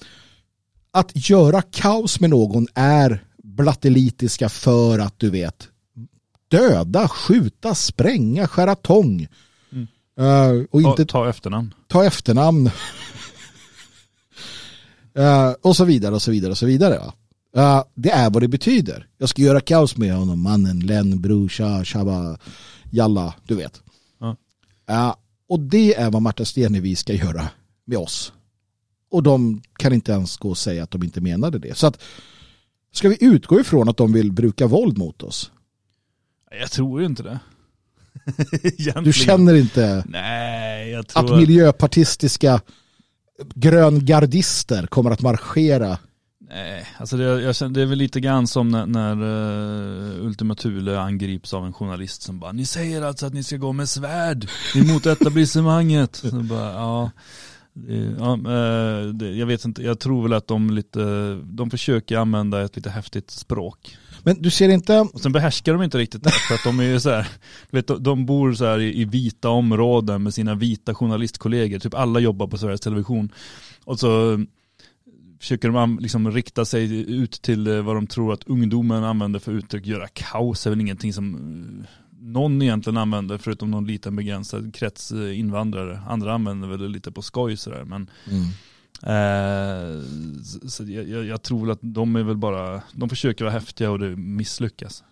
Att göra kaos med någon är blattelitiska för att du vet döda, skjuta, spränga, skära tång. Mm. Uh, och inte ta, ta efternamn. Ta efternamn. Uh, och så vidare och så vidare och så vidare. Uh, det är vad det betyder. Jag ska göra kaos med honom, mannen, Len, brorsa, Shabba, Jalla, du vet. Och det är vad Marta Stenevi ska göra med oss. Och de kan inte ens gå och säga att de inte menade det. Så att, ska vi utgå ifrån att de vill bruka våld mot oss? Jag tror ju inte det. du känner inte Nej, att miljöpartistiska gröngardister kommer att marschera. Nej, alltså det, jag känner, det är väl lite grann som när, när uh, Ultima Thule angrips av en journalist som bara Ni säger alltså att ni ska gå med svärd emot etablissemanget. Så bara, ja, ja uh, det, jag vet inte, jag tror väl att de lite, de försöker använda ett lite häftigt språk. Men du ser inte... Och sen behärskar de inte riktigt det för att de är ju så här, vet, de bor så här i, vita områden med sina vita journalistkollegor. Typ alla jobbar på Sveriges Television. Och så försöker de liksom rikta sig ut till eh, vad de tror att ungdomen använder för uttryck. Göra kaos är väl ingenting som eh, någon egentligen använder förutom någon liten begränsad krets eh, invandrare. Andra använder väl lite på skoj sådär. Men mm. Eh, så jag, jag, tror att de är väl bara, de försöker vara häftiga och det misslyckas.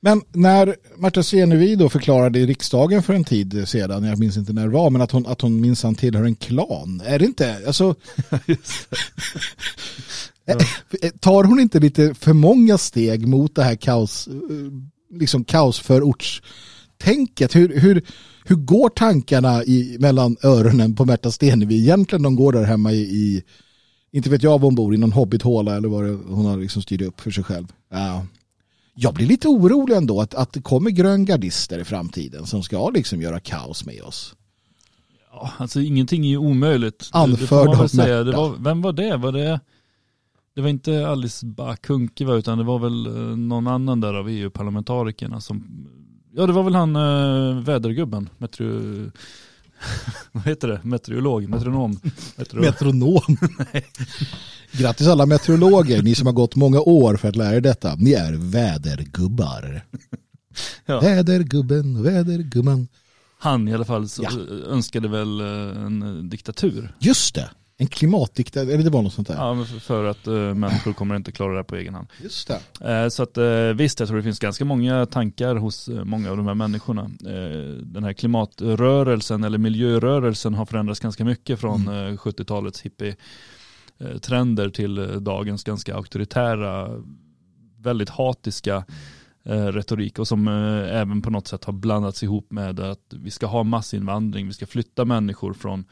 Men när Marta Stenevi då förklarade i riksdagen för en tid sedan, jag minns inte när det var, men att hon, att hon minsann tillhör en klan. Är det inte, alltså... Eh, tar hon inte lite för många steg mot det här kaos, eh, liksom kaosförortstänket? Hur, hur, hur går tankarna i, mellan öronen på Märta Stenevi egentligen? De går där hemma i, i inte vet jag var hon bor, i någon hobbithåla eller vad det, hon har liksom styrt upp för sig själv. Ja. Jag blir lite orolig ändå att, att det kommer gröngardister i framtiden som ska liksom göra kaos med oss. Ja, alltså ingenting är ju omöjligt. Anförd av. Det var, Vem var det? Var det Det var inte Alice Bah Kuhnke va, utan det var väl eh, någon annan där av EU-parlamentarikerna som, ja det var väl han äh, vädergubben, metro, vad heter det, meteorolog, metronom. Meteorolog. Metronom. Grattis alla meteorologer, ni som har gått många år för att lära er detta. Ni är vädergubbar. Ja. Vädergubben, vädergumman. Han i alla fall ja. önskade väl eh, en diktatur. Just det. En klimatdiktatur, eller det var något sånt där. Ja, för att uh, människor kommer inte klara det här på egen hand. Just det. Uh, så att uh, visst, jag tror det finns ganska många tankar hos många av de här människorna. den här klimatrörelsen eller miljörörelsen har förändrats ganska mycket från mm. 70-talets hippie-trender till dagens ganska auktoritära, väldigt hatiska retorik och som även på något sätt har blandats ihop med att vi ska ha massinvandring, vi ska flytta människor från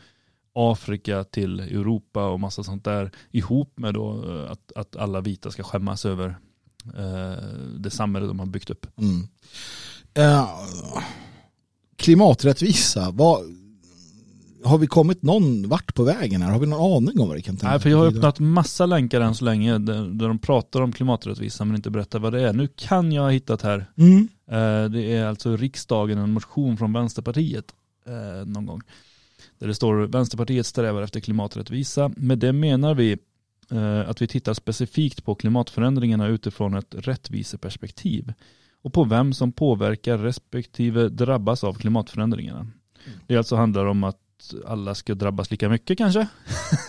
Afrika till Europa och massa sånt där ihop med då eh, att, att alla vita ska skämmas över eh, det samhälle de har byggt upp. Mm. Uh, klimaträttvisa, vad, har vi kommit någon vart på vägen här? Har vi någon aning om vad det kan tänka Nej, för jag har öppnat massa länkar än så länge där, de pratar om klimaträttvisa men inte berättar vad det är. Nu kan jag ha hittat här. Mm. Uh, det är alltså riksdagen, en motion från Vänsterpartiet uh, någon gång. Där det står Vänsterpartiet strävar efter klimaträttvisa. Med det menar vi eh, att vi tittar specifikt på klimatförändringarna utifrån ett rättviseperspektiv och på vem som påverkar respektive drabbas av klimatförändringarna. Mm. Det alltså handlar om att alla ska drabbas lika mycket kanske?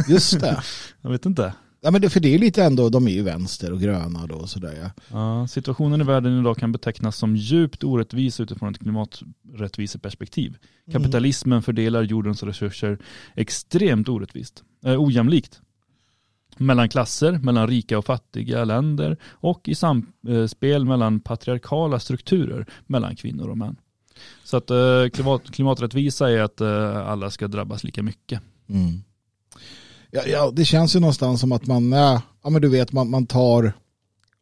Just det. Jag vet inte. Ja, men det, för det är lite ändå, de är ju vänster och gröna då och sådär ja. ja. Situationen i världen idag kan betecknas som djupt orättvis utifrån ett klimaträttviseperspektiv. Mm. Kapitalismen fördelar jordens resurser extremt orättvist, eh, ojämlikt. Mellan klasser, mellan rika och fattiga länder och i samspel mellan patriarkala strukturer mellan kvinnor och män. Så att eh, klimat, klimaträttvisa är att eh, alla ska drabbas lika mycket. Mm ja, ja, det känns ju någonstans som att man, ja, men du vet, man, man, tar,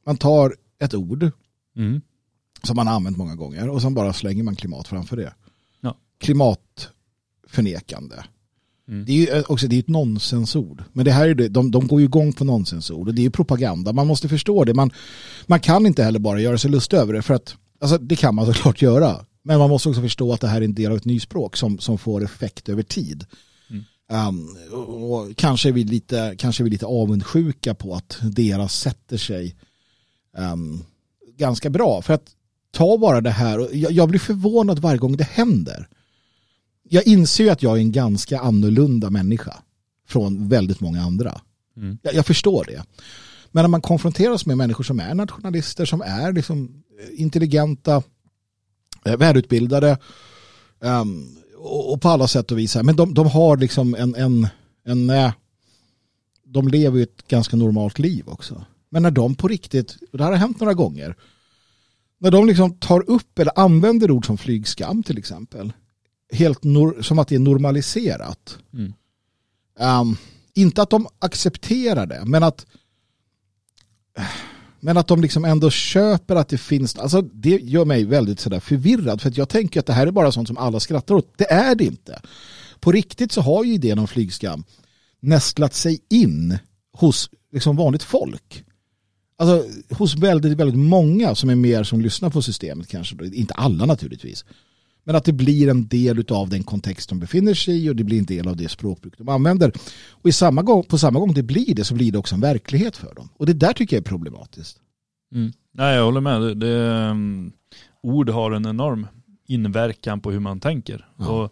man tar ett ord mm. som man har använt många gånger och sen bara slänger man klimat framför det. Ja. Klimatförnekande. Mm. Det är ju eh, också det är ett nonsensord. Men det här är det, de, de går ju igång på nonsensord och det är ju propaganda. Man måste förstå det. Man, man kan inte heller bara göra sig lust över det för att alltså, det kan man såklart göra. Men man måste också förstå att det här är en del av ett nyspråk som, som får effekt över tid. Um, och kanske är, vi lite, kanske är vi lite avundsjuka på att deras sätter sig um, ganska bra. För att ta bara det här, och jag, jag blir förvånad varje gång det händer. Jag inser att jag är en ganska annorlunda människa från väldigt många andra. Mm. Jag, jag, förstår det. Men när man konfronteras med människor som är nationalister, som är liksom intelligenta, eh, välutbildade, um, och på alla sätt och vis. Men de, de har liksom en, en, en, eh, de lever ju ett ganska normalt liv också. Men när de på riktigt, och det här har hänt några gånger, när de liksom tar upp eller använder ord som flygskam till exempel, helt nor, som att det är normaliserat. Mm. Um, inte att de accepterar det, men att men att de liksom ändå köper att det finns, alltså det gör mig väldigt sådär förvirrad för att jag tänker att det här är bara sånt som alla skrattar åt. Det är det inte. På riktigt så har ju idén om flygskam nästlat sig in hos liksom vanligt folk. Alltså hos väldigt, väldigt många som är mer som lyssnar på systemet kanske, inte alla naturligtvis. Men att det blir en del av den kontext de befinner sig i och det blir en del av det språkbruk de använder. Och i samma gång, på samma gång det blir det så blir det också en verklighet för dem. Och det där tycker jag är problematiskt. Mm. Nej, jag håller med. Det, det, um, ord har en enorm inverkan på hur man tänker. Ja. Och,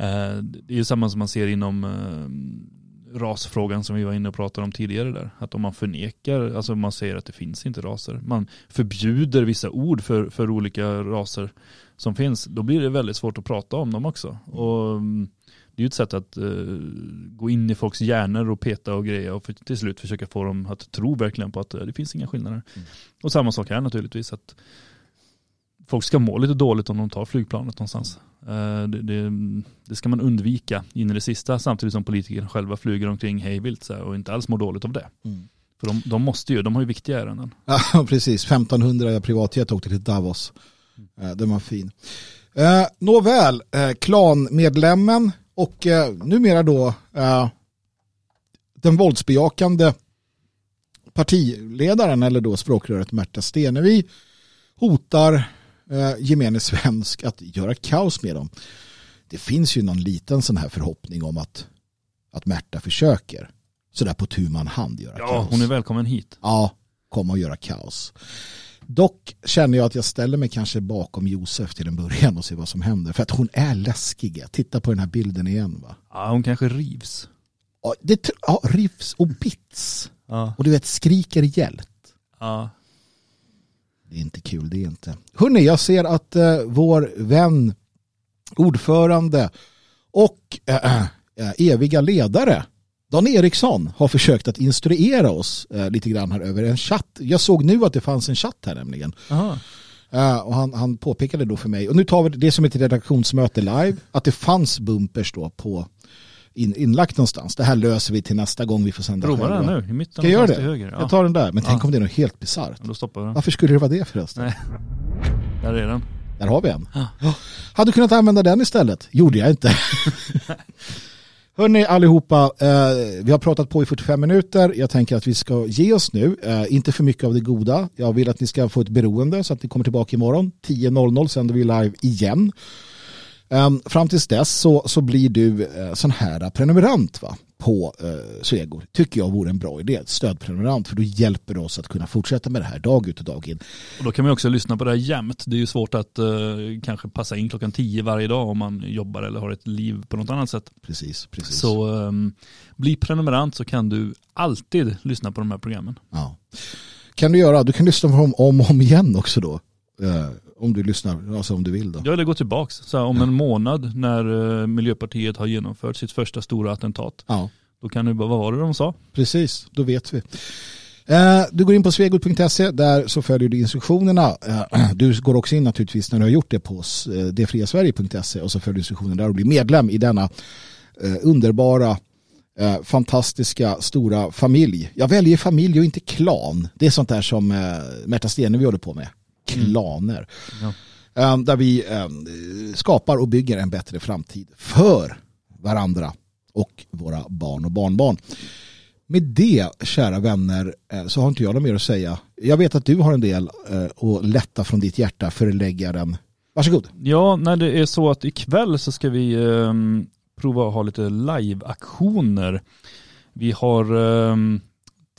uh, det är samma som man ser inom uh, rasfrågan som vi var inne och pratade om tidigare där. Att om man förnekar, alltså man säger att det finns inte raser. Man förbjuder vissa ord för, för olika raser som finns, då blir det väldigt svårt att prata om dem också. Och mm, det är ju ett sätt att uh, gå in i folks hjärnor och peta och greja och för, till slut försöka få dem att tro verkligen på att uh, det finns inga skillnader. Mm. Och samma sak här naturligtvis, att folk ska må lite dåligt om de tar flygplanet någonstans. Uh, det, det, det, ska man undvika in i det sista samtidigt som politikerna själva flyger omkring hejvilt och inte alls mår dåligt av det. Mm. För de, de, måste ju, de har ju viktiga ärenden. Ja, precis. 1500 privatjet åkte till Davos. Mm. Den var fin. Eh, nåväl, eh, klanmedlemmen och eh, numera då eh, den våldsbejakande partiledaren eller då språkröret Märta Stenevi hotar eh, gemene svensk att göra kaos med dem. Det finns ju någon liten sån här förhoppning om att, att Märta försöker sådär på tu man hand göra Ja, kaos. hon är välkommen hit. Ja, komma och göra kaos. Dock känner jag att jag ställer mig kanske bakom Josef till en början och ser vad som händer. För att hon är läskig. Titta på den här bilden igen va. Ja, hon kanske rivs. Ja, det, ja, rivs och bits. Ja. Och du vet, skriker hjälp. ja. Det är inte kul, det är inte. Hörrni, jag ser att eh, vår vän, ordförande och eh, eh, eviga ledare Dan Eriksson har försökt att instruera oss eh, lite grann här över en chatt. Jag såg nu att det fanns en chatt här nämligen. Eh, och han, han påpekade då för mig, och nu tar vi det som ett redaktionsmöte live, att det fanns bumpers då på in, inlagt någonstans. Det här löser vi till nästa gång vi får sända Prova den nu, i mitten Ska jag göra det? höger. Ja. Jag tar den där, men tänk Ja. om det är något helt bisarrt. Då stoppar vi den. Varför skulle det vara det förresten? Nej. Där är den. Där har vi en. Ja. Hade du kunnat använda den istället? Gjorde jag inte. Hörni allihopa, eh, vi har pratat på i 45 minuter. Jag tänker att vi ska ge oss nu. Eh, inte för mycket av det goda. Jag vill att ni ska få ett beroende så att ni kommer tillbaka imorgon. 10.00 sänder vi live igen. Eh, fram tills dess så, så blir du eh, sån här prenumerant va? På uh, Svego. Tycker jag vore en bra idé. Stödprenumerant för då hjälper det oss att kunna fortsätta med det här dag ut och dag in. Och då kan man också lyssna på det här jämt. Det är ju svårt att eh, kanske passa in klockan tio varje dag om man jobbar eller har ett liv på något annat sätt. Precis, precis. Så ehm, bli prenumerant så kan du alltid lyssna på de här programmen. Ja. Kan du göra, du kan lyssna på dem om och om igen också då. Om du lyssnar, alltså om du vill då. Jag vill gå tillbaks så här, om en månad när eh, Miljöpartiet har genomfört sitt första stora attentat. Ja, Då kan du bara, vad var det de sa? precis, då vet vi. Eh, Du går in på svegot.se, där så följer du instruktionerna. Eh, Du går också in naturligtvis när du har gjort det på detfriasverige.se och så följer du instruktionerna där och blir medlem i denna underbara, fantastiska, stora familj. Jag väljer familj och inte klan. Det är sånt där som Märta Stenevi håller på med. Klaner. Ja. Eh, Där vi eh, skapar och bygger en bättre framtid för varandra och våra barn och barnbarn. Med det, kära vänner, eh, så har inte jag något mer att säga. Jag vet att du har en del eh, att lätta från ditt hjärta, förläggaren. Varsågod. Ja, när det är så att ikväll så ska vi ehm, prova att ha lite live-aktioner. Vi har ehm,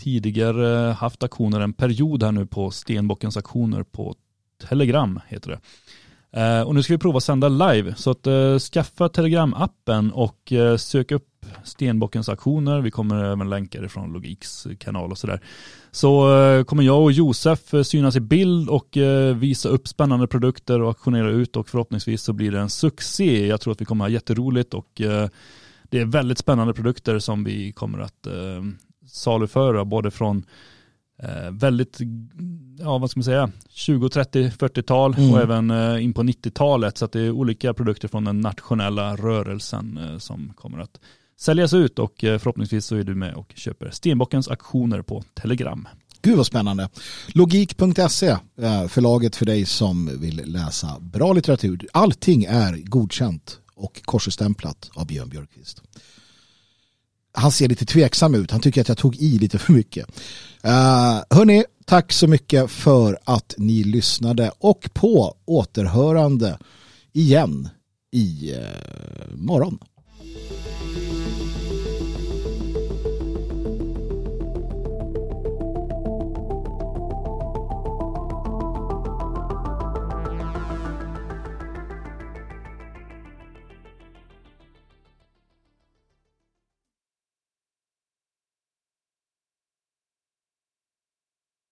tidigare haft aktioner en period här nu på Stenbockens aktioner på Telegram heter det. Eh, och nu ska vi prova att sända live. Så att eh, skaffa Telegram-appen och eh, sök upp Stenbockens aktioner. Vi kommer även länka det från Logiks kanal och sådär. Så kommer jag och Josef synas i bild och visa upp spännande produkter och auktionera ut och förhoppningsvis så blir det en succé. Jag tror att vi kommer ha jätteroligt och det är väldigt spännande produkter som vi kommer att saluföra både från eh, väldigt, ja vad ska man säga, 20, 30, 40-tal Mm. och även eh, in på 90-talet. Så att det är olika produkter från den nationella rörelsen eh, som kommer att säljas ut och eh, förhoppningsvis så är du med och köper Stenbockens aktioner på Telegram. Gud vad spännande. Logik.se, förlaget för dig som vill läsa bra litteratur. Allting är godkänt och korsstämplat av Björn Björkqvist. Han ser lite tveksam ut. Han tycker att jag tog i lite för mycket. Uh, hörni, tack så mycket för att ni lyssnade och på återhörande igen i uh, morgon.